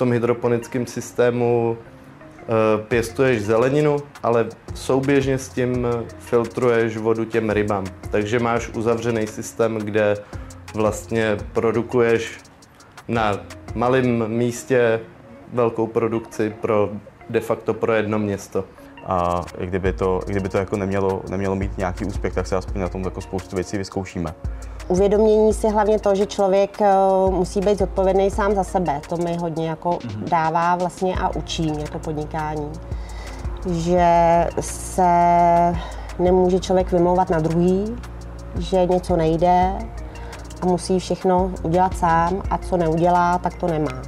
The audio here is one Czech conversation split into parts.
tom hydroponickém systému eh, pěstuješ zeleninu, ale souběžně s tím filtruješ vodu těm rybám. Takže máš uzavřený systém, kde vlastně produkuješ na malém místě velkou produkci pro de facto pro jedno město. A i kdyby to, i kdyby to jako nemělo, nemělo mít nějaký úspěch, tak se aspoň na tom jako spoustu věcí vyzkoušíme. Uvědomění si hlavně to, že člověk eh, musí být zodpovědný sám za sebe. To mi hodně jako mm-hmm. dává vlastně a učí mě to podnikání. Že se nemůže člověk vymlouvat na druhý, že něco nejde a musí všechno udělat sám a co neudělá, tak to nemá.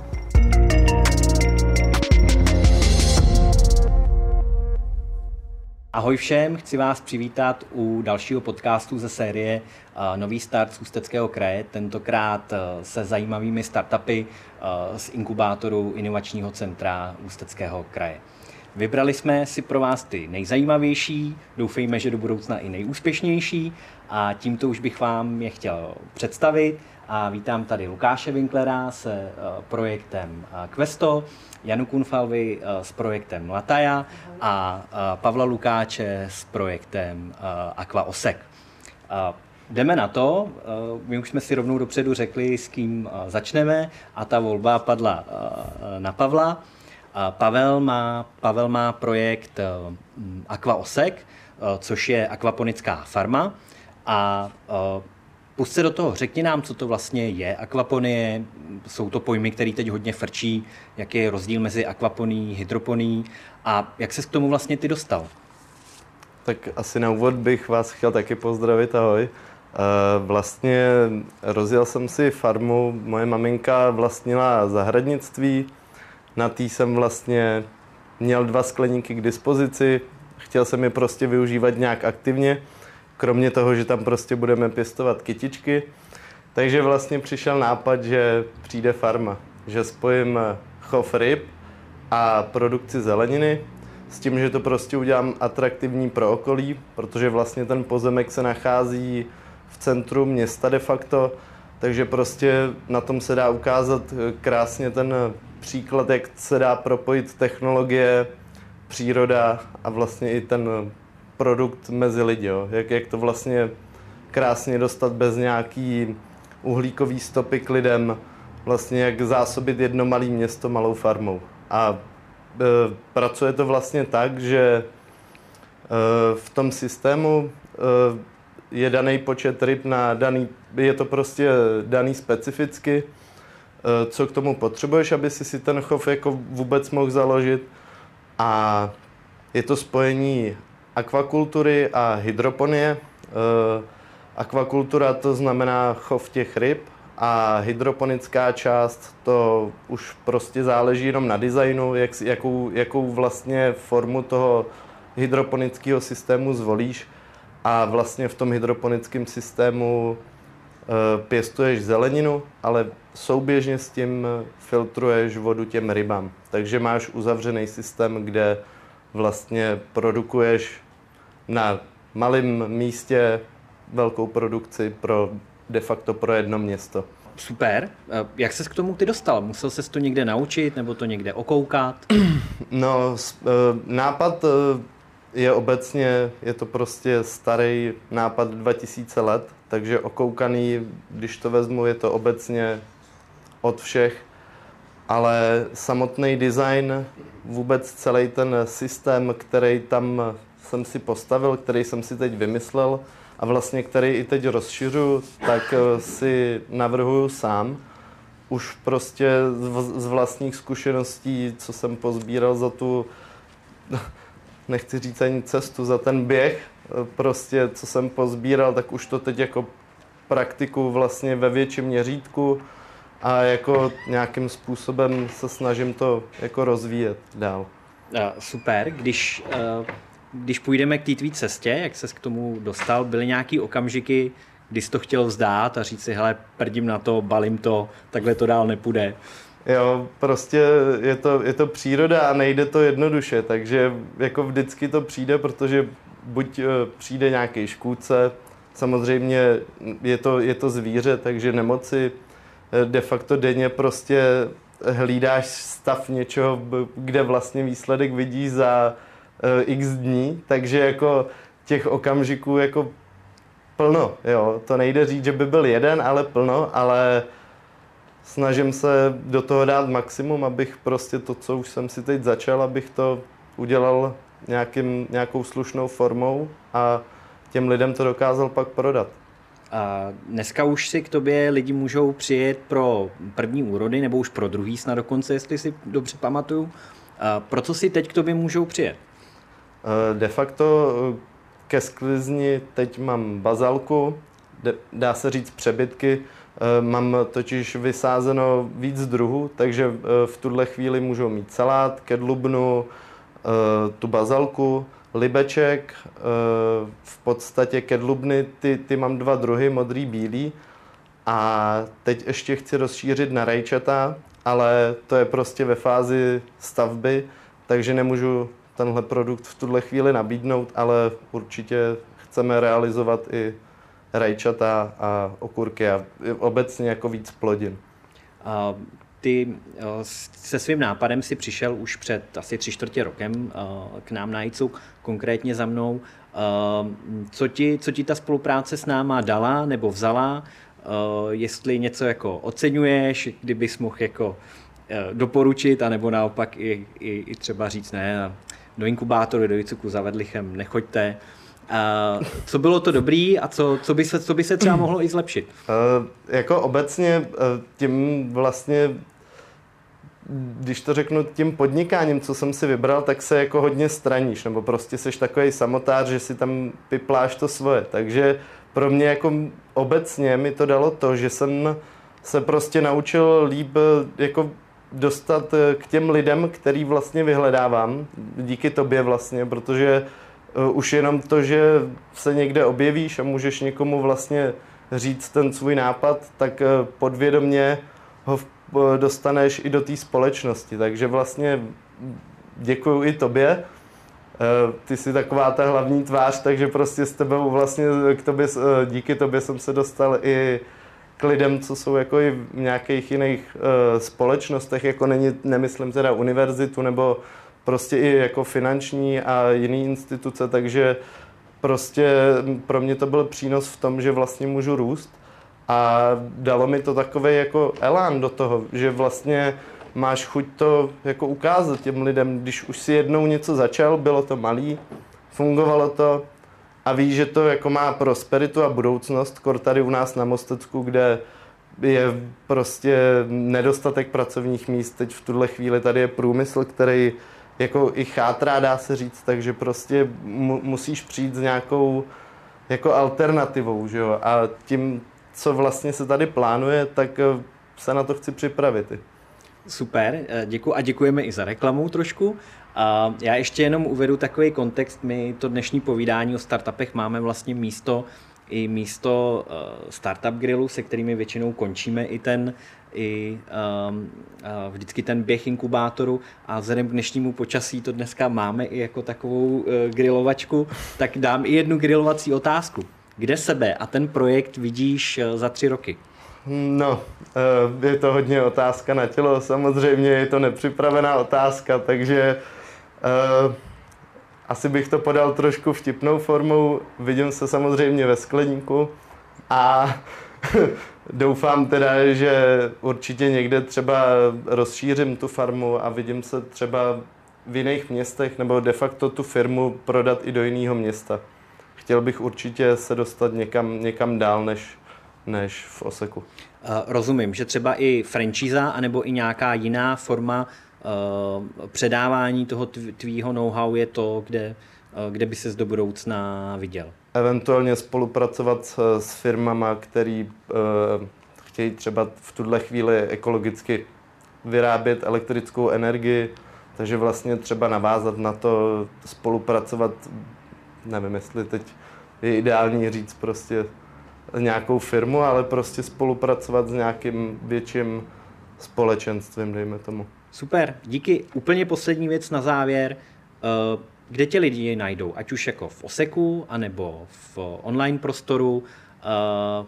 Ahoj všem, chci vás přivítat u dalšího podcastu ze série Nový start z Ústeckého kraje, tentokrát eh, se zajímavými startupy eh, z inkubátoru Inovačního centra Ústeckého kraje. Vybrali jsme si pro vás ty nejzajímavější, doufejme, že do budoucna i nejúspěšnější a tímto už bych vám je chtěl představit a vítám tady Lukáše Winklera se projektem Questo, Janu Kunfalvi eh, s projektem Lataja a eh, Pavla Lukáče s projektem eh, Aqua Osek. Jdeme na to, my už jsme si rovnou dopředu řekli, s kým začneme a ta volba padla na Pavla. Pavel má, Pavel má projekt Aqua Osek, což je akvaponická farma a Pust se do toho, řekni nám, co to vlastně je akvaponie. Jsou to pojmy, které teď hodně frčí. Jaký je rozdíl mezi akvaponí, hydroponí a jak se k tomu vlastně ty dostal? Tak asi na úvod bych vás chtěl taky pozdravit, ahoj. Eh, vlastně rozjel jsem si farmu, moje maminka vlastnila zahradnictví, na tý jsem vlastně měl dva skleníky k dispozici, chtěl jsem je prostě využívat nějak aktivně, kromě toho, že tam prostě budeme pěstovat kytičky. Takže vlastně přišel nápad, že přijde farma, že spojím chov ryb a produkci zeleniny s tím, že to prostě udělám atraktivní pro okolí, protože vlastně ten pozemek se nachází centru města de facto, takže prostě na tom se dá ukázat krásně ten příklad, jak se dá propojit technologie, příroda a vlastně i ten produkt mezi lidi, jo? Jak, jak to vlastně krásně dostat bez nějaký uhlíkový stopy k lidem, vlastně jak zásobit jedno malé město malou farmou. A e, pracuje to vlastně tak, že e, v tom systému e, je daný počet ryb na daný, je to prostě daný specificky, e, co k tomu potřebuješ, aby si si ten chov jako vůbec mohl založit. A je to spojení akvakultury a hydroponie. Eh, akvakultura to znamená chov těch ryb a hydroponická část to už prostě záleží jenom na designu, jak, jakou, jakou vlastně formu toho hydroponického systému zvolíš a vlastně v tom hydroponickém systému e, pěstuješ zeleninu, ale souběžně s tím filtruješ vodu těm rybám. Takže máš uzavřený systém, kde vlastně produkuješ na malém místě velkou produkci pro de facto pro jedno město. Super. Eh, jak ses k tomu ty dostal? Musel ses to někde naučit nebo to někde okoukat? No, eh, nápad eh, je obecně, je to prostě starý nápad 2000 let, takže okoukaný, když to vezmu, je to obecně od všech, ale samotný design, vůbec celý ten systém, který tam jsem si postavil, který jsem si teď vymyslel a vlastně který i teď rozšiřu, tak eh, si navrhuju sám. Už prostě z vlastních zkušeností, co jsem pozbíral za tu, nechci říct ani cestu, za ten běh, eh, prostě co jsem pozbíral, tak už to teď jako praktiku vlastně ve větším měřítku a jako nějakým způsobem se snažím to jako rozvíjet dál. Super, když uh když půjdeme k té tvý cestě, jak ses k tomu dostal, byly nějaký okamžiky, kdy jsi to chtěl vzdát a říct si, hele, prdím na to, balím to, takhle to dál nepůjde. Jo, prostě je to, je to příroda a nejde to jednoduše, takže jako vždycky to přijde, protože buď eh, přijde nějaký škůdce, samozřejmě je to, je to zvíře, takže nemoci eh, de facto denně prostě hlídáš stav něčeho, kde vlastně výsledek vidíš za uh, x dní, takže jako těch okamžiků jako plno, jo. To nejde říct, že by byl jeden, ale plno, ale snažím se do toho dát maximum, abych prostě to, co už jsem si teď začal, abych to udělal nějakým, nějakou slušnou formou a těm lidem to dokázal pak prodat. A dneska už si k tobě lidi můžou přijet pro první úrody, nebo už pro druhý snad dokonce, jestli si dobře pamatuju. A pro co si teď k tobě můžou přijet? De facto ke sklizni teď mám bazalku, dá se říct přebytky, mám totiž vysázeno víc druhů, takže v tuhle chvíli můžou mít salát, kedlubnu, tu bazalku, libeček, v podstatě kedlubny, ty, ty mám dva druhy, modrý, bílý. A teď ještě chci rozšířit na rajčata, ale to je prostě ve fázi stavby, takže nemůžu tenhle produkt v tuhle chvíli nabídnout, ale určitě chceme realizovat i rajčata a okurky a obecně jako víc plodin. A ty se svým nápadem si přišel už před asi tři čtvrtě rokem k nám na ICU, konkrétně za mnou. Co ti, co ti ta spolupráce s náma dala nebo vzala? Jestli něco jako oceňuješ, kdybys mohl jako doporučit, anebo naopak i, i, i třeba říct ne, do inkubátoru, do Icuku za Vedlichem nechoďte. Co bylo to dobrý a co, co, by se, co by se třeba mohlo i zlepšit? Uh, jako obecně uh, tím vlastně když to řeknu tím podnikáním, co jsem si vybral, tak se jako hodně straníš, nebo prostě seš takový samotář, že si tam pipláš to svoje. Takže pro mě jako obecně mi to dalo to, že jsem se prostě naučil líp jako dostat eh, k těm lidem, který vlastně vyhledávám, díky tobě vlastně, protože uh, už jenom to, že se někde objevíš a můžeš někomu vlastně říct ten svůj nápad, tak uh, podvědomě ho uh, dostaneš i do té společnosti. Takže vlastně děkuji i tobě. Ty jsi taková ta hlavní tvář, takže prostě s tebou vlastně k tobě, díky tobě jsem se dostal i k lidem, co jsou jako i v nějakých jiných společnostech, jako není, nemyslím teda univerzitu nebo prostě i jako finanční a jiné instituce, takže prostě pro mě to byl přínos v tom, že vlastně můžu růst a dalo mi to takový jako elán do toho, že vlastně máš chuť to jako ukázat těm lidem, když už si jednou něco začal, bylo to malý, fungovalo to, a ví, že to jako má prosperitu a budoucnost, kor tady u nás na Mostecku, kde je prostě nedostatek pracovních míst. Teď v tuhle chvíli tady je průmysl, který jako i chátrá, dá se říct, takže prostě mu, musíš přijít s nějakou jako alternativou, že jo? A tím, co vlastně se tady plánuje, tak eh, se na to chci připravit. Super, eh, děkuji a děkujeme i za reklamu trošku. Já ještě jenom uvedu takový kontext. My to dnešní povídání o startupech máme vlastně místo i místo uh, startup grillu, se kterými většinou končíme i ten i um, uh, vždycky ten běh inkubátoru a vzhledem k dnešnímu počasí to dneska máme i jako takovou uh, grilovačku, tak dám i jednu grilovací otázku. Kde sebe a ten projekt vidíš uh, za tři roky? No, je to hodně otázka na tělo, samozřejmě je to nepřipravená otázka, takže Uh, asi bych to podal trošku vtipnou formou. Vidím se samozřejmě ve skleníku a doufám teda, že určitě někde třeba rozšířím tu farmu a vidím se třeba v jiných městech nebo de facto tu firmu prodat i do jiného města. Chtěl bych určitě se dostat někam, někam dál než, než v Oseku. Rozumím, že třeba i franchíza anebo i nějaká jiná forma Eh, předávání toho tvýho know-how je to, kde, eh, kde by ses do budoucna viděl? Eventuálně spolupracovat s, s firmama, který uh, chtějí třeba v tuhle chvíli ekologicky vyrábět elektrickou energii, takže vlastně třeba navázat na to, spolupracovat, nevím, jestli teď je ideální říct prostě nějakou firmu, ale prostě spolupracovat s nějakým větším společenstvím, dejme tomu. Super, díky. Úplně poslední věc na závěr. Eh, kde tě lidi najdou? Ať už jako v Oseku, anebo v online prostoru.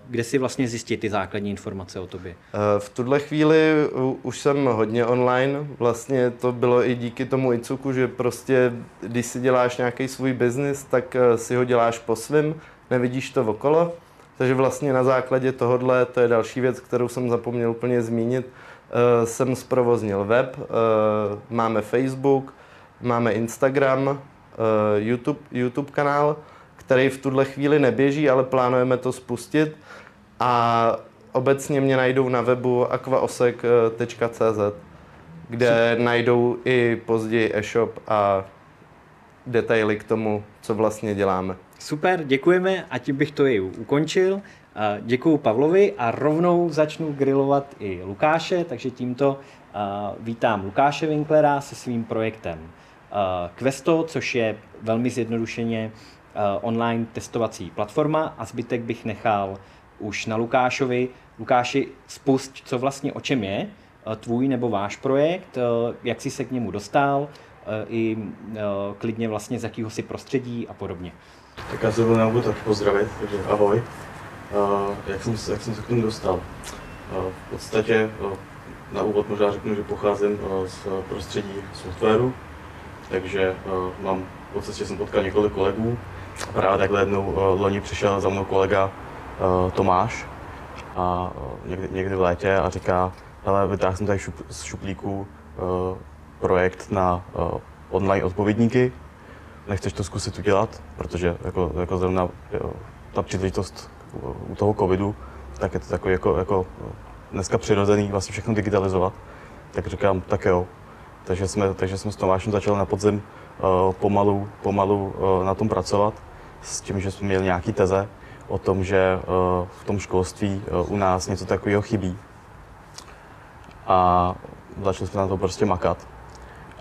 kde si vlastně zjistit ty základní informace o tobě? V tuhle chvíli už jsem hodně online. Vlastně to bylo i díky tomu Icuku, že prostě, když si děláš nějaký svůj biznis, tak si ho děláš po svým, nevidíš to okolo. Takže vlastně na základě tohohle, to je další věc, kterou jsem zapomněl úplně zmínit, jsem zprovoznil web, máme Facebook, máme Instagram, uh, YouTube, YouTube kanál, který v tuhle chvíli neběží, ale plánujeme to spustit a obecně mě najdou na webu aquaosek.cz, kde najdou i později e-shop a detaily k tomu, co vlastně děláme. Super, děkujeme a tím bych to i ukončil. Děkuji Pavlovi a rovnou začnu grilovat i Lukáše, takže tímto vítám Lukáše Winklera se svým projektem Questo, což je velmi zjednodušeně online testovací platforma a zbytek bych nechal už na Lukášovi. Lukáši, spust, co vlastně o čem je tvůj nebo váš projekt, jak jsi se k němu dostal, i klidně vlastně z jakého si prostředí a podobně. Tak já se byl na úvod taky pozdravit, takže ahoj. Jak, jsem, jak jsem se k tomu dostal? V podstatě na úvod možná řeknu, že pocházím z prostředí softwaru, takže uh, mám v podstatě jsem potkal několik kolegů. Právě takhle jednou uh, loni přišel za mnou kolega uh, Tomáš a někdy, někdy v létě a říká, ale vytáhl jsem tady šup, z šuplíku projekt na online odpovědníky, nechceš to zkusit udělat, protože jako, jako zrovna ta příležitost u toho covidu, tak je to takový jako, jako dneska přirozený vlastně všechno digitalizovat. Tak říkám, tak jo. Takže jsme, takže jsme s Tomášem začali na podzim uh, pomalu, pomalu uh, na tom pracovat, s tím, že jsme měli nějaký teze o tom, že uh, v tom školství u nás něco takového chybí. A začali jsme na to prostě makat.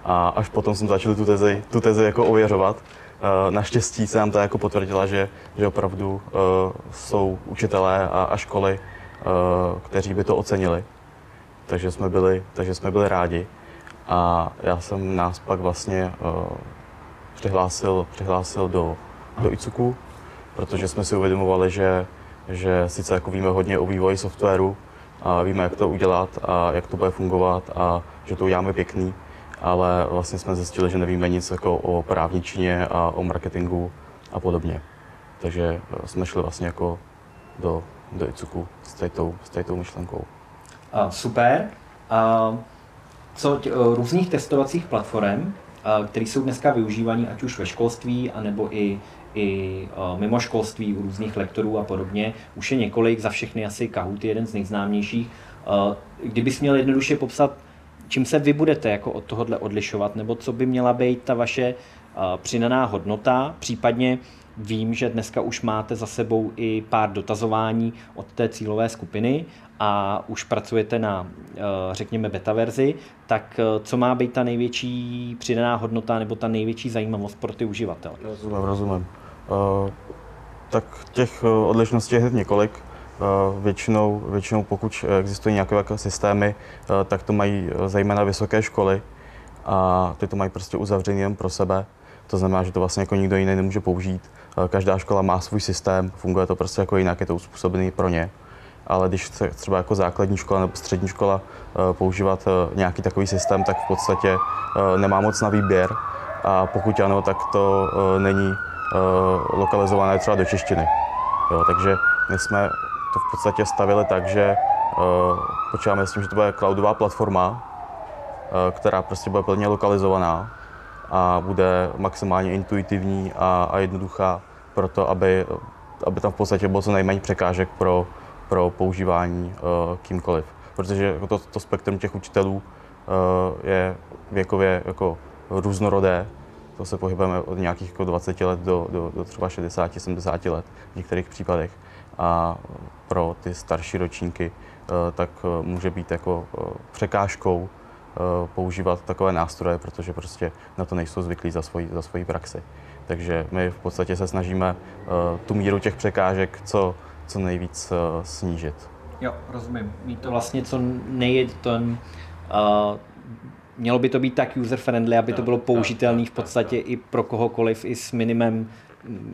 A až potom jsme začali tu tezi, tu tezi jako ověřovat. Eh, naštěstí se nám to jako potvrdila, že, že opravdu jsou učitelé a, a školy, kteří by to ocenili. Takže jsme byli, takže jsme byli rádi. A já jsem nás pak vlastně uh, přihlásil, přihlásil do, do ICUKu, protože jsme si uvědomovali, že, že sice jako víme hodně o vývoji softwaru, a víme, jak to udělat a jak to bude fungovat a že to uděláme pěkný, ale vlastně jsme zjistili, že nevíme nic jako o právničině a o marketingu a podobně. Takže eh, jsme šli vlastně jako do, do ICUKu s této, s této myšlenkou. Super. A co tě, eh, různých testovacích platform, které jsou dneska využívané ať už ve školství, anebo i, i eh, mimo školství u různých lektorů a podobně. Už je několik, za všechny asi Kahoot je jeden z nejznámějších. Kdybys měl jednoduše popsat čím se vy budete jako od tohohle odlišovat, nebo co by měla být ta vaše uh, přinaná hodnota, případně vím, že dneska už máte za sebou i pár dotazování od té cílové skupiny a už pracujete na, uh, řekněme, beta verzi, tak uh, co má být ta největší přidaná hodnota nebo ta největší zajímavost pro ty uživatele? Rozumím, rozumím. Uh, tak těch odlišností je hned několik. Eh, většinou, většinou pokud existují nějaké systémy, eh, tak to mají eh, zejména vysoké školy a ty to mají prostě uzavřený jen pro sebe. To znamená, že to vlastně jako nikdo jiný nemůže použít. Každá škola má svůj systém, funguje to prostě jako jinak, je to uspůsobený pro ně. Ale když chce třeba jako základní škola nebo střední škola používat nějaký takový systém, tak v podstatě nemá moc na výběr. A pokud ano, tak to není lokalizované třeba do češtiny. Jo, takže my jsme to v podstatě stavili tak, že počítáme s tím, že to bude cloudová platforma, která prostě bude plně lokalizovaná a bude maximálně intuitivní a, a jednoduchá pro to, aby, aby tam v podstatě bylo co nejméně překážek pro, pro používání uh, kýmkoliv. Protože jako to, to spektrum těch učitelů uh, je věkově jako různorodé, to se pohybujeme od nějakých jako 20 let do, do, do třeba 60-70 let v některých případech a pro ty starší ročníky eh, tak může být jako překážkou používat takové nástroje, protože prostě na to nejsou zvyklí za svoji, za svoji praxi. Takže my v podstatě se snažíme tu míru těch překážek co, co nejvíc snížit. Jo, rozumím. Mít to vlastně co nejít ten, uh, mělo by to být tak user-friendly, aby to bylo použitelné v podstatě i pro kohokoliv i s minimem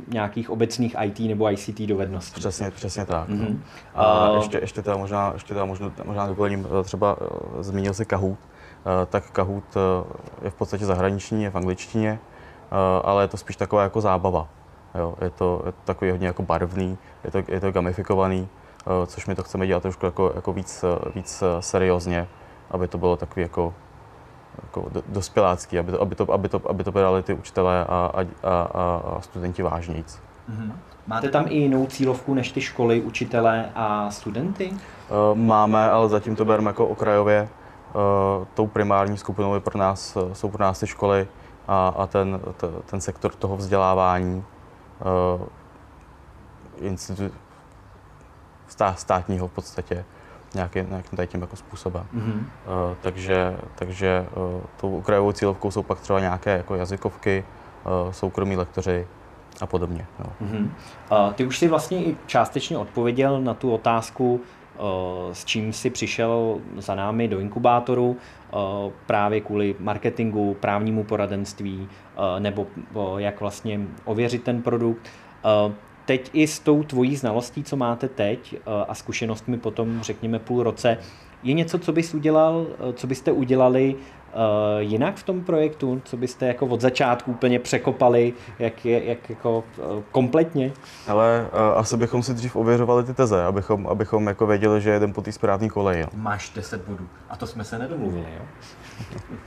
nějakých obecných IT nebo ICT dovedností. Přesně, přesně tak. Mm-hmm. A, a ještě, ještě teda možná, ještě teda možná, možná doplním, třeba zmínil si Kahoot, tak Kahoot je v podstatě zahraniční, je v angličtině, ale je to spíš taková jako zábava. Jo, je, to, je to takový hodně jako barvný, je to, je to gamifikovaný, což my to chceme dělat trošku jako, jako víc, víc seriózně, aby to bylo takový jako jako dospělácký, aby to, aby to, aby to, aby to brali ty učitelé a, a, a, a studenti vážnějíc. Mm-hmm. Máte tam i jinou cílovku než ty školy, učitelé a studenty? Máme, ale zatím to bereme jako okrajově. Uh, tou primární skupinou je pro nás, jsou pro nás ty školy a, a ten, t, ten sektor toho vzdělávání uh, institu- státního v podstatě nějaký, nějakým tady tím jako způsobem. Mm-hmm. Uh, takže takže uh, tou okrajovou cílovkou jsou pak třeba nějaké jako jazykovky, uh, soukromí lektoři a podobně. No. Mm-hmm. Uh, ty už si vlastně i částečně odpověděl na tu otázku, s čím si přišel za námi do inkubátoru, uh, právě kvůli marketingu, právnímu poradenství, uh, nebo jak vlastně ověřit ten produkt. Teď i s tou tvojí znalostí, co máte teď eh, a zkušenostmi potom, řekněme, půl roce, je něco, co bys udělal, eh, co byste udělali jinak v tom projektu, co byste jako od začátku úplně překopali, jak, je, jak jako uh, kompletně? Ale uh, asi bychom si dřív ověřovali ty teze, abychom, abychom jako věděli, že jedem po té správné koleji. Máš 10 bodů. A to jsme se nedomluvili, jo?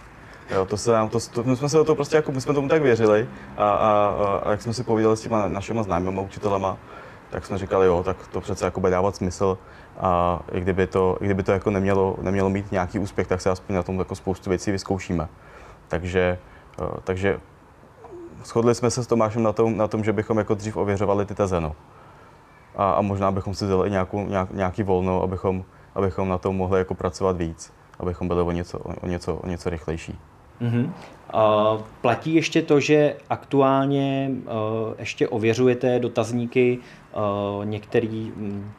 Jo, to se nám, to, to, my jsme se o to prostě jako, my jsme tomu tak věřili a, a, a, a jak jsme si povídali s těma našimi známými učitelema, tak jsme říkali, jo, tak to přece jako bude dávat smysl a i kdyby to, i kdyby to jako nemělo, nemělo mít nějaký úspěch, tak se aspoň na tom jako spoustu věcí vyzkoušíme. Takže, eh, takže shodli jsme se s Tomášem na tom, na tom že bychom jako dřív ověřovali ty teze, no. A, a možná bychom si vzali nějakou, nějak, nějaký volno, abychom, abychom na tom mohli jako pracovat víc, abychom byli o něco, o něco, o něco rychlejší. Mm-hmm. Uh, platí ještě to, že aktuálně uh, ještě ověřujete dotazníky uh, některý um,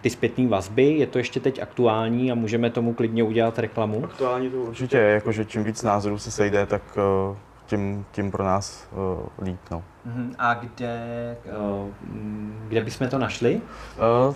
ty zpětné vazby, je to ještě teď aktuální a můžeme tomu klidně udělat reklamu? Aktuální to určitě je, jakože čím víc názorů se sejde, tak uh, tím, tím pro nás uh, líp. No. Uh-huh. A kde, uh, kde bychom to našli? Uh,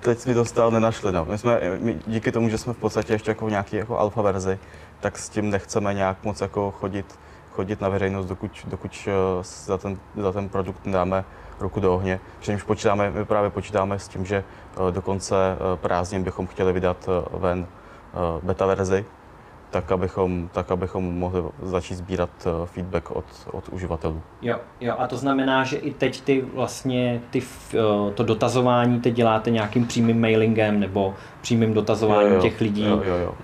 teď jsme to stále nenašli. No. My jsme, my, díky tomu, že jsme v podstatě ještě jako nějaký jako alfa verzi, tak s tím nechceme nějak moc jako chodit, chodit na veřejnost, dokud, dokud eh, za ten, za ten produkt nedáme ruku do ohně. Přičemž počítáme, my právě počítáme s tím, že eh, do konce eh, prázdnin bychom chtěli vydat ven beta verzi, tak abychom, tak abychom mohli začít sbírat eh, feedback od, od uživatelů. Jo, jo, a to znamená, že i teď ty vlastně ty, eh, to dotazování teď děláte nějakým přímým mailingem nebo přímým dotazováním jo, jo, těch lidí jo, jo, jo.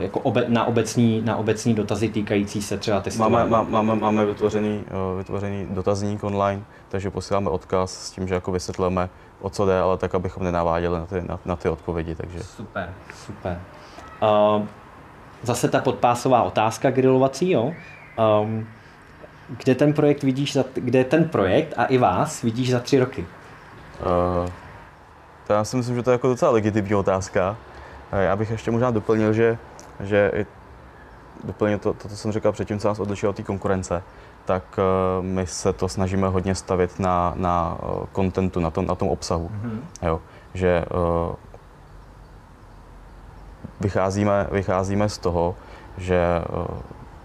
Jako obe, na, obecní, na obecní dotazy týkající se třeba testování. Máme, máme, máme vytvořený, vytvořený dotazník online, takže posíláme odkaz s tím, že jako vysvětlíme, o co jde, ale tak, abychom nenaváděli na ty, na, na ty odpovědi. Takže. Super, super. Uh, zase ta podpásová otázka grilovací, jo. Um, kde ten projekt vidíš, za, kde ten projekt a i vás vidíš za tři roky? Uh, to já si myslím, že to je jako docela legitimní otázka. Já bych ještě možná doplnil, že, že i doplnil to, to, co jsem říkal předtím, co nás odlišilo od té konkurence, tak uh, my se to snažíme hodně stavit na, na uh, contentu, na tom, na tom obsahu. Mm-hmm. Jo, že uh, vycházíme, vycházíme z toho, že eh,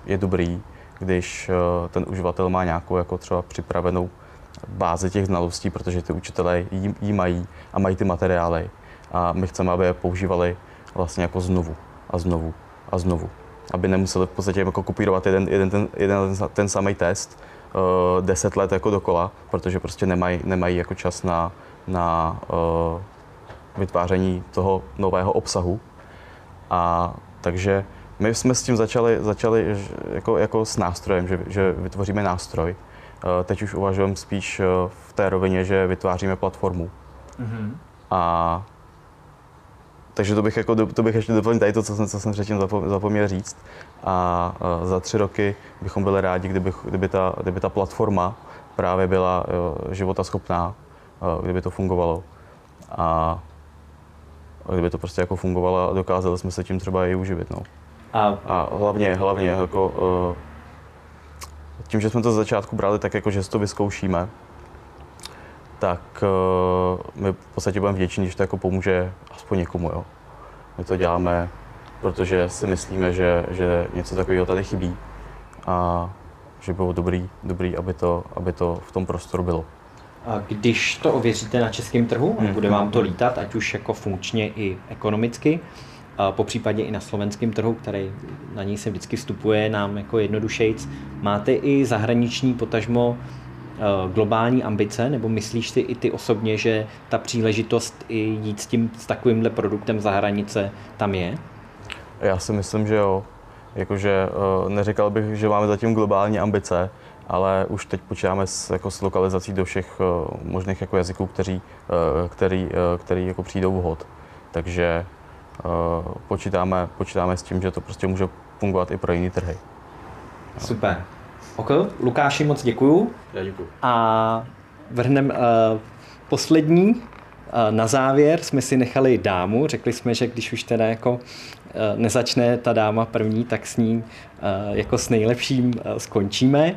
je dobrý, když eh, ten uživatel má nějakou jako třeba připravenou bázi těch znalostí, protože ty učitelé jí, jí mají a mají ty materiály. A my chceme, aby je používali vlastně jako znovu a znovu a znovu. Aby nemuseli v podstatě jako kopírovat jeden, jeden, ten, jeden ten, ten samý test uh, deset let jako dokola, protože prostě nemají, nemají jako čas na, na uh, vytváření toho nového obsahu, a takže my jsme s tím začali, začali jako, jako s nástrojem, že, že vytvoříme nástroj. Eh, teď už uvažujeme spíš eh, v té rovině, že vytváříme platformu. Mm-hmm. A takže to bych, jako, to bych ještě doplnil tady to, co jsem, co jsem předtím zapomněl říct. A eh, za tři roky bychom byli rádi, kdyby, kdyby, ta, kdyby ta platforma právě byla životaschopná, kdyby to fungovalo. A kdyby to prostě jako fungovalo a dokázali jsme se tím třeba i uživit. No. A, a hlavně, hlavně jako, tím, že jsme to z začátku brali tak, jako že si to vyzkoušíme, tak uh, my v podstatě budeme vděční, když to jako pomůže aspoň někomu. Jo. My to děláme, protože si myslíme, že, že něco takového tady chybí a že bylo dobrý, dobrý aby, to, aby to v tom prostoru bylo. A když to ověříte na českém trhu, hmm. bude vám to lítat, ať už jako funkčně i ekonomicky, a po případě i na slovenském trhu, který na něj se vždycky vstupuje nám jako jednodušejc. Máte i zahraniční potažmo eh, globální ambice, nebo myslíš si i ty osobně, že ta příležitost i jít s tím s takovýmhle produktem za hranice tam je? Já si myslím, že jo. Jakože eh, neříkal bych, že máme zatím globální ambice, ale už teď počítáme s, jako s lokalizací do všech uh, možných jako jazyků, kteří, který, uh, který jako přijdou vhod. Takže počítáme, počítáme s tím, že to prostě může fungovat i pro jiné trhy. Super. Ok, Lukáši, moc děkuju. Já děkuju. A vrhnem uh, poslední. Uh, na závěr jsme si nechali dámu. Řekli jsme, že když už teda jako uh, nezačne ta dáma první, tak s ní uh, jako s nejlepším uh, skončíme.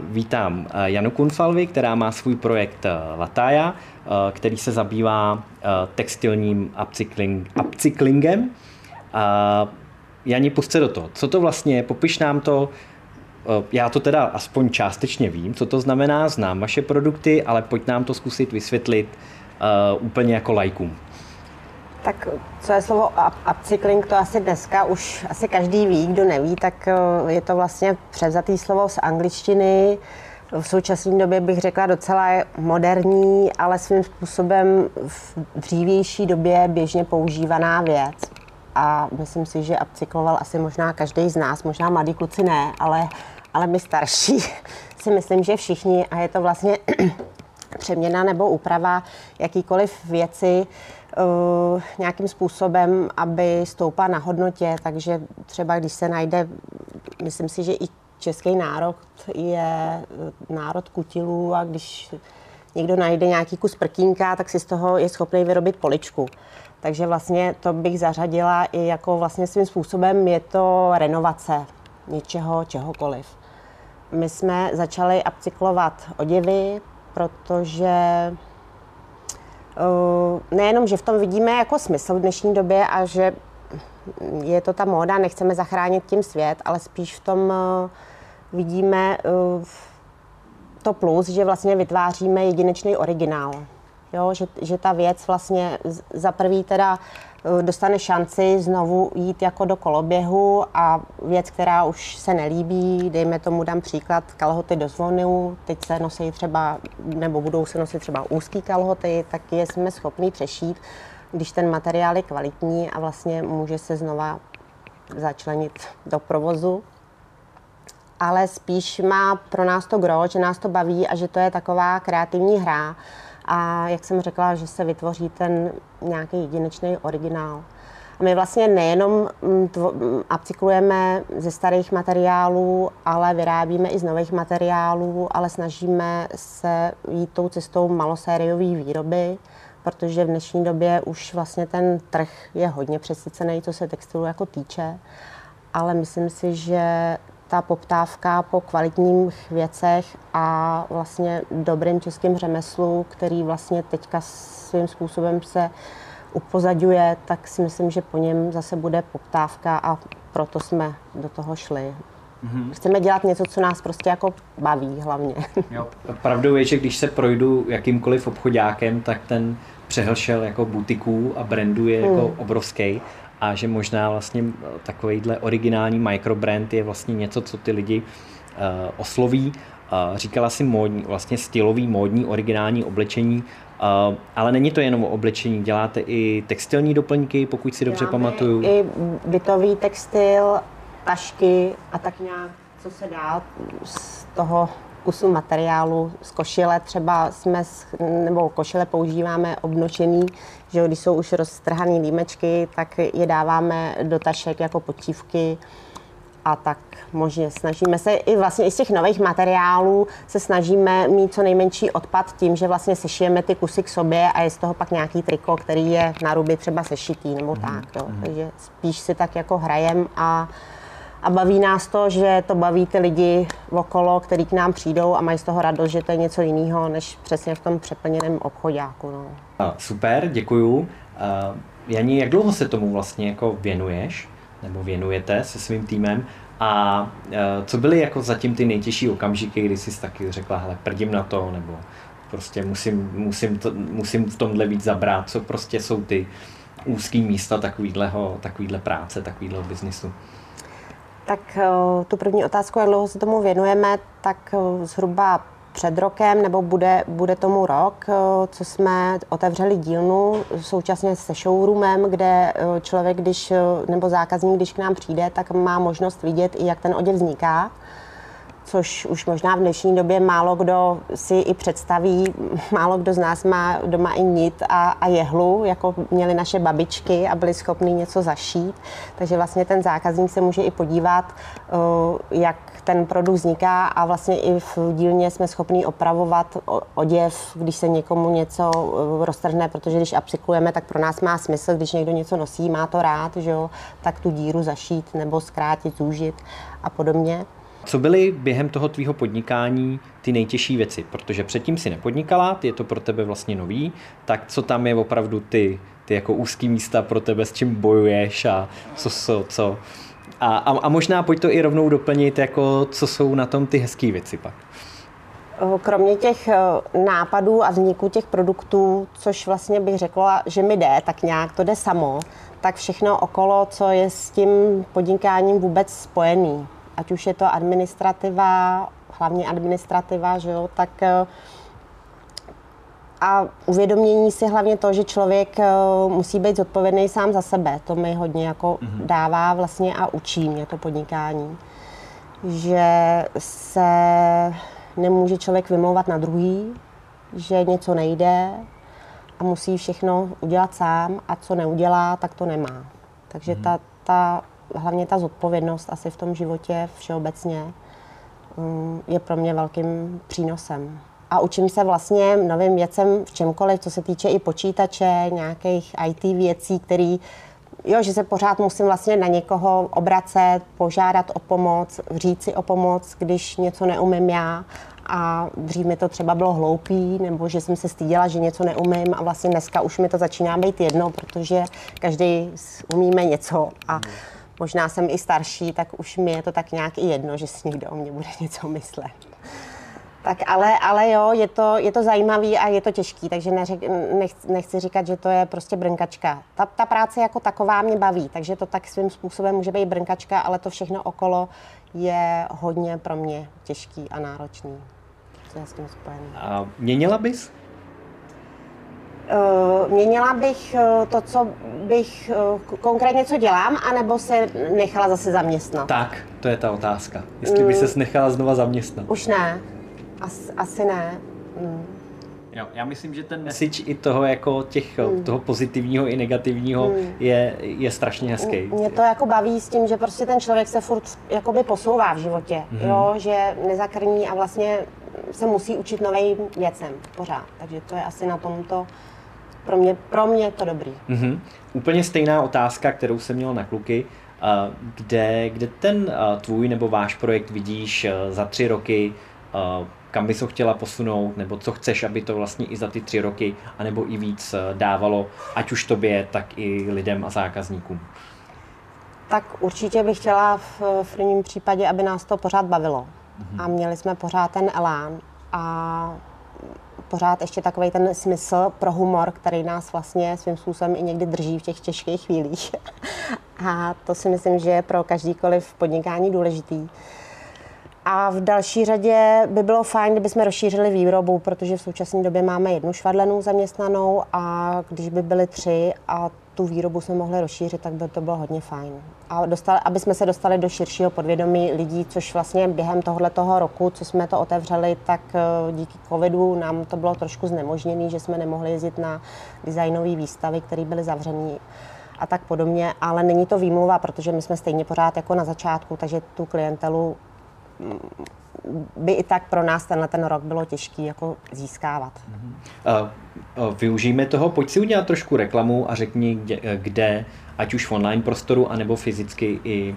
Vítám Janu Kunfalvi, která má svůj projekt Lataya, který se zabývá textilním upcykling, upcyklingem. Jani, pusťte do toho. Co to vlastně je? Popiš nám to. Já to teda aspoň částečně vím, co to znamená, znám vaše produkty, ale pojď nám to zkusit vysvětlit uh, úplně jako lajkům. Tak co je slovo upcycling, to asi dneska už asi každý ví, kdo neví, tak eh, je to vlastně převzatý slovo z angličtiny. V současné době bych řekla docela moderní, ale svým způsobem v dřívější době běžně používaná věc. A myslím si, že upcykloval asi možná každý z nás, možná mladí kluci ne, ale, ale my starší si myslím, že všichni. A je to vlastně přeměna nebo úprava jakýkoliv věci, uh, nějakým způsobem, aby stoupla na hodnotě. Takže třeba když se najde, myslím si, že i český národ je eh, národ kutilů a když někdo najde nějaký kus prkínka, tak si z toho je schopný vyrobit poličku. Takže vlastně to bych zařadila i jako vlastně svým způsobem je to renovace něčeho, čehokoliv. My jsme začali upcyklovat oděvy, protože Eh, nejenom, že v tom vidíme jako smysl v dnešní době a že je to ta móda, nechceme zachránit tím svět, ale spíš v tom eh, vidíme eh, to plus, že vlastně vytváříme jedinečný originál. Jo, že, že ta věc vlastně za prvý teda dostane šanci znovu jít jako do koloběhu a věc, která už se nelíbí, dejme tomu, dám příklad, kalhoty do zvonu, teď se nosí třeba, nebo budou se nosit třeba úzký kalhoty, tak je jsme schopni přešít, když ten materiál je kvalitní a vlastně může se znova začlenit do provozu. Ale spíš má pro nás to gro, že nás to baví a že to je taková kreativní hra, a jak jsem řekla, že se vytvoří ten nějaký jedinečný originál. A my vlastně nejenom mm, mm, upcyklujeme ze starých materiálů, ale vyrábíme i z nových materiálů, ale snažíme se jít tou cestou malosériové výroby, protože v dnešní době už vlastně ten trh je hodně přesycený, co se textilu jako týče. Ale myslím si, že ta poptávka po kvalitních věcech a vlastně dobrým českým řemeslu, který vlastně teďka svým způsobem se upozadňuje, tak si myslím, že po něm zase bude poptávka a proto jsme do toho šli. Mm-hmm. Chceme dělat něco, co nás prostě jako baví hlavně. Jo, pravdou je, že když se projdu jakýmkoliv obchodákem, tak ten přehlšel jako butiků a brandů je jako mm. obrovský a že možná vlastně eh, takovýhle originální microbrand je vlastně něco, co ty lidi uh, osloví. Uh, říkala si módní, vlastně stylový, módní, originální oblečení, uh, ale není to jenom o oblečení, děláte i textilní doplňky, pokud si dobře Děláme pamatuju. i bytový textil, tašky a tak nějak, co se dá z toho kusu materiálu. Z košile třeba jsme, nebo košile používáme obnočený, že když jsou už roztrhané límečky, tak je dáváme do tašek jako počívky a tak možně snažíme se i vlastně i z těch nových materiálů se snažíme mít co nejmenší odpad tím, že vlastně sešijeme ty kusy k sobě a je z toho pak nějaký triko, který je na ruby třeba sešitý nebo mm. tak. Jo. Mm. Takže spíš si tak jako hrajem a a baví nás to, že to baví ty lidi okolo, který k nám přijdou a mají z toho radost, že to je něco jiného, než přesně v tom přeplněném obchodáku. No. Super, děkuju. Janí, jak dlouho se tomu vlastně jako věnuješ, nebo věnujete se svým týmem? A co byly jako zatím ty nejtěžší okamžiky, kdy jsi taky řekla, hele, prdím na to, nebo prostě musím, musím, to, musím v tomhle víc zabrát, co prostě jsou ty úzký místa takovýhle práce, takovýhleho biznisu? Tak eh, tu první otázku, jak dlouho se tomu věnujeme, tak eh, zhruba před rokem, nebo bude, bude tomu rok, eh, co jsme otevřeli dílnu současně se showroomem, kde člověk, když, nebo zákazník, když k nám přijde, tak má možnost vidět i, jak ten oděv vzniká což už možná v dnešní době málo kdo si i představí. Málo kdo z nás má doma i nit a, a jehlu, jako měly naše babičky a byli schopni něco zašít. Takže vlastně ten zákazník se může i podívat, jak ten produkt vzniká a vlastně i v dílně jsme schopni opravovat oděv, když se někomu něco roztrhne, protože když aplikujeme, tak pro nás má smysl, když někdo něco nosí, má to rád, že jo, tak tu díru zašít nebo zkrátit, zúžit a podobně. Co byly během toho tvýho podnikání ty nejtěžší věci? Protože předtím si nepodnikala, je to pro tebe vlastně nový, tak co tam je opravdu ty, ty jako úzký místa pro tebe, s čím bojuješ a co, co, co a, a, a možná pojď to i rovnou doplnit, jako co jsou na tom ty hezké věci pak. Kromě těch nápadů a vzniku těch produktů, což vlastně bych řekla, že mi jde, tak nějak to jde samo, tak všechno okolo, co je s tím podnikáním vůbec spojený ať už je to administrativa, hlavně administrativa, že jo, tak eh, a uvědomění si hlavně to, že člověk eh, musí být zodpovědný sám za sebe. To mi hodně jako mm-hmm. dává vlastně a učí mě to podnikání. Že se nemůže člověk vymlouvat na druhý, že něco nejde a musí všechno udělat sám a co neudělá, tak to nemá. Takže mm-hmm. ta, ta hlavně ta zodpovědnost asi v tom životě všeobecně um, je pro mě velkým přínosem. A učím se vlastně novým věcem v čemkoliv, co se týče i počítače, nějakých IT věcí, který jo, že se pořád musím vlastně na někoho obracet, požádat o pomoc, říct si o pomoc, když něco neumím já. A dřív mi to třeba bylo hloupý, nebo že jsem se styděla, že něco neumím a vlastně dneska už mi to začíná být jedno, protože každý umíme něco a možná jsem i starší, tak už mi je to tak nějak i jedno, že si někdo o mě bude něco myslet. Tak ale, ale jo, je to, je to zajímavý a je to těžký, takže neřek, nechci, nechci říkat, že to je prostě brnkačka. Ta, ta práce jako taková mě baví, takže to tak svým způsobem může být brnkačka, ale to všechno okolo je hodně pro mě těžký a náročný. Co je s tím spojený. A měnila bys měnila bych uh, to, co bych uh, konkrétně co dělám, anebo se nechala zase zaměstnat? Tak, to je ta otázka. Jestli by se nechala znova zaměstnat. Už ne. As, asi ne. Mm. Jo, já myslím, že ten message i toho jako těch, mm. toho pozitivního i negativního mm. je, je strašně hezký. Mě to jako baví s tím, že prostě ten člověk se furt jakoby posouvá v životě, mm. jo, že nezakrní a vlastně se musí učit novým věcem pořád. Takže to je asi na tomto pro mě, pro mě je to dobrý. Mm-hmm. Úplně stejná otázka, kterou jsem měl na kluky. Kde, kde ten tvůj nebo váš projekt vidíš za tři roky, kam bys ho chtěla posunout, nebo co chceš, aby to vlastně i za ty tři roky, anebo i víc dávalo, ať už tobě, tak i lidem a zákazníkům? Tak určitě bych chtěla v, v prvním případě, aby nás to pořád bavilo. Mm-hmm. A měli jsme pořád ten elán. A pořád ještě takový ten smysl pro humor, který nás vlastně svým způsobem i někdy drží v těch těžkých chvílích. A to si myslím, že je pro každýkoliv podnikání důležitý. A v další řadě by bylo fajn, kdyby jsme rozšířili výrobu, protože v současné době máme jednu švadlenou zaměstnanou a když by byly tři a tu výrobu jsme mohli rozšířit, tak by to bylo hodně fajn. A dostali, aby jsme se dostali do širšího podvědomí lidí, což vlastně během tohoto roku, co jsme to otevřeli, tak eh, díky covidu nám to bylo trošku znemožněné, že jsme nemohli jezdit na designové výstavy, které byly zavřené a tak podobně, ale není to výmluva, protože my jsme stejně pořád jako na začátku, takže tu klientelu mm, by i tak pro nás tenhle ten rok bylo těžký jako získávat. Uh, uh, využijeme toho, pojď si udělat trošku reklamu a řekni, kde, kde ať už v online prostoru, anebo fyzicky i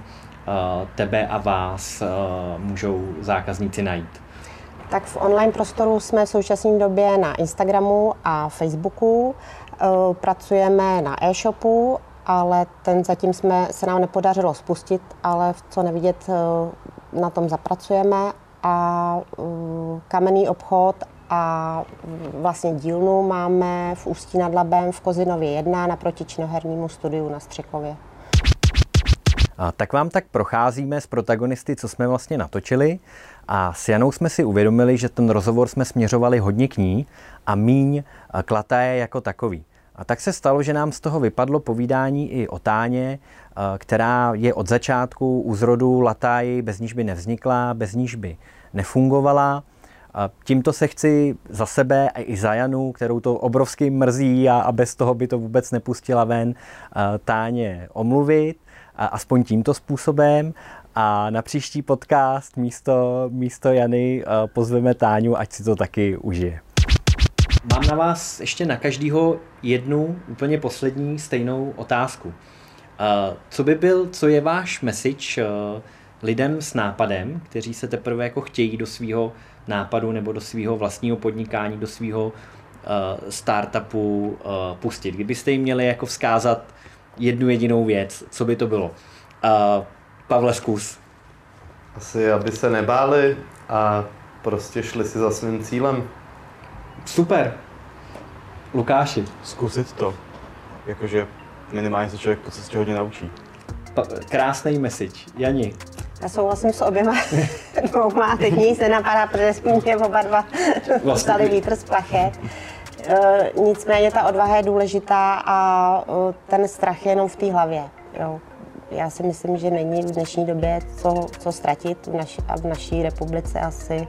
tebe a vás můžou zákazníci najít? Tak v online prostoru jsme v současné době na Instagramu a Facebooku. Pracujeme na e-shopu ale ten zatím jsme, se nám nepodařilo spustit, ale co nevidět, eh, na tom zapracujeme a kamenný obchod a vlastně dílnu máme v Ústí nad Labem v Kozinově 1 naproti činohernímu studiu na Střekově. A tak vám tak procházíme s protagonisty, co jsme vlastně natočili a s Janou jsme si uvědomili, že ten rozhovor jsme směřovali hodně k ní a míň k Lataje jako takový. A tak se stalo, že nám z toho vypadlo povídání i o Táně, eh, která je od začátku u zrodu Latáji, bez níž by nevznikla, bez níž by nefungovala. A tímto se chci za sebe a i za Janu, kterou to obrovsky mrzí a, a bez toho by to vůbec nepustila ven, eh, Táně omluvit, a aspoň tímto způsobem. A na příští podcast místo, místo Jany eh, pozveme Táňu, ať si to taky užije. Mám na vás ještě na každého jednu úplně poslední stejnou otázku. Co by byl, co je váš message eh, lidem s nápadem, kteří se teprve jako chtějí do svého nápadu nebo do svého vlastního podnikání, do svého eh, startupu eh, pustit? Kdybyste jim měli jako vzkázat jednu jedinou věc, co by to bylo? Pavle, zkus. Asi, aby se nebáli a prostě šli si za svým cílem. Super. Lukáši. Zkusit to. Jakože minimálně se člověk po cestě hodně naučí. Pa- krásný message. Jani. Já souhlasím s oběma dvouma, teď nic nenapadá, protože jsme mě oba dva vlastně. dostali vítr z plachet. E, nicméně ta odvaha je důležitá a e, ten strach je jenom v té hlavě. Jo. Já si myslím, že není v dnešní době co, co ztratit v naši, a v naší republice asi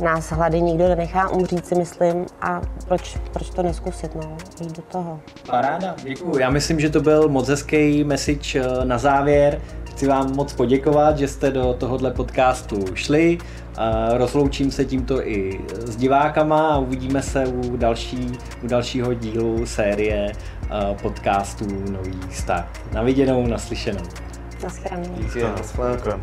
nás hlady nikdo nenechá umřít, si myslím, a proč, proč to neskusit, no, jít do toho. Paráda, děkuji. Já myslím, že to byl moc hezký message eh, na závěr. Chci vám moc poděkovat, že jste do tohohle podcastu šli. Eh, rozloučím se tímto i s divákama a uvidíme se u, další, u dalšího dílu série eh, podcastů Nový start. Na viděnou, naslyšenou. Naschledanou. Díky, naschledanou.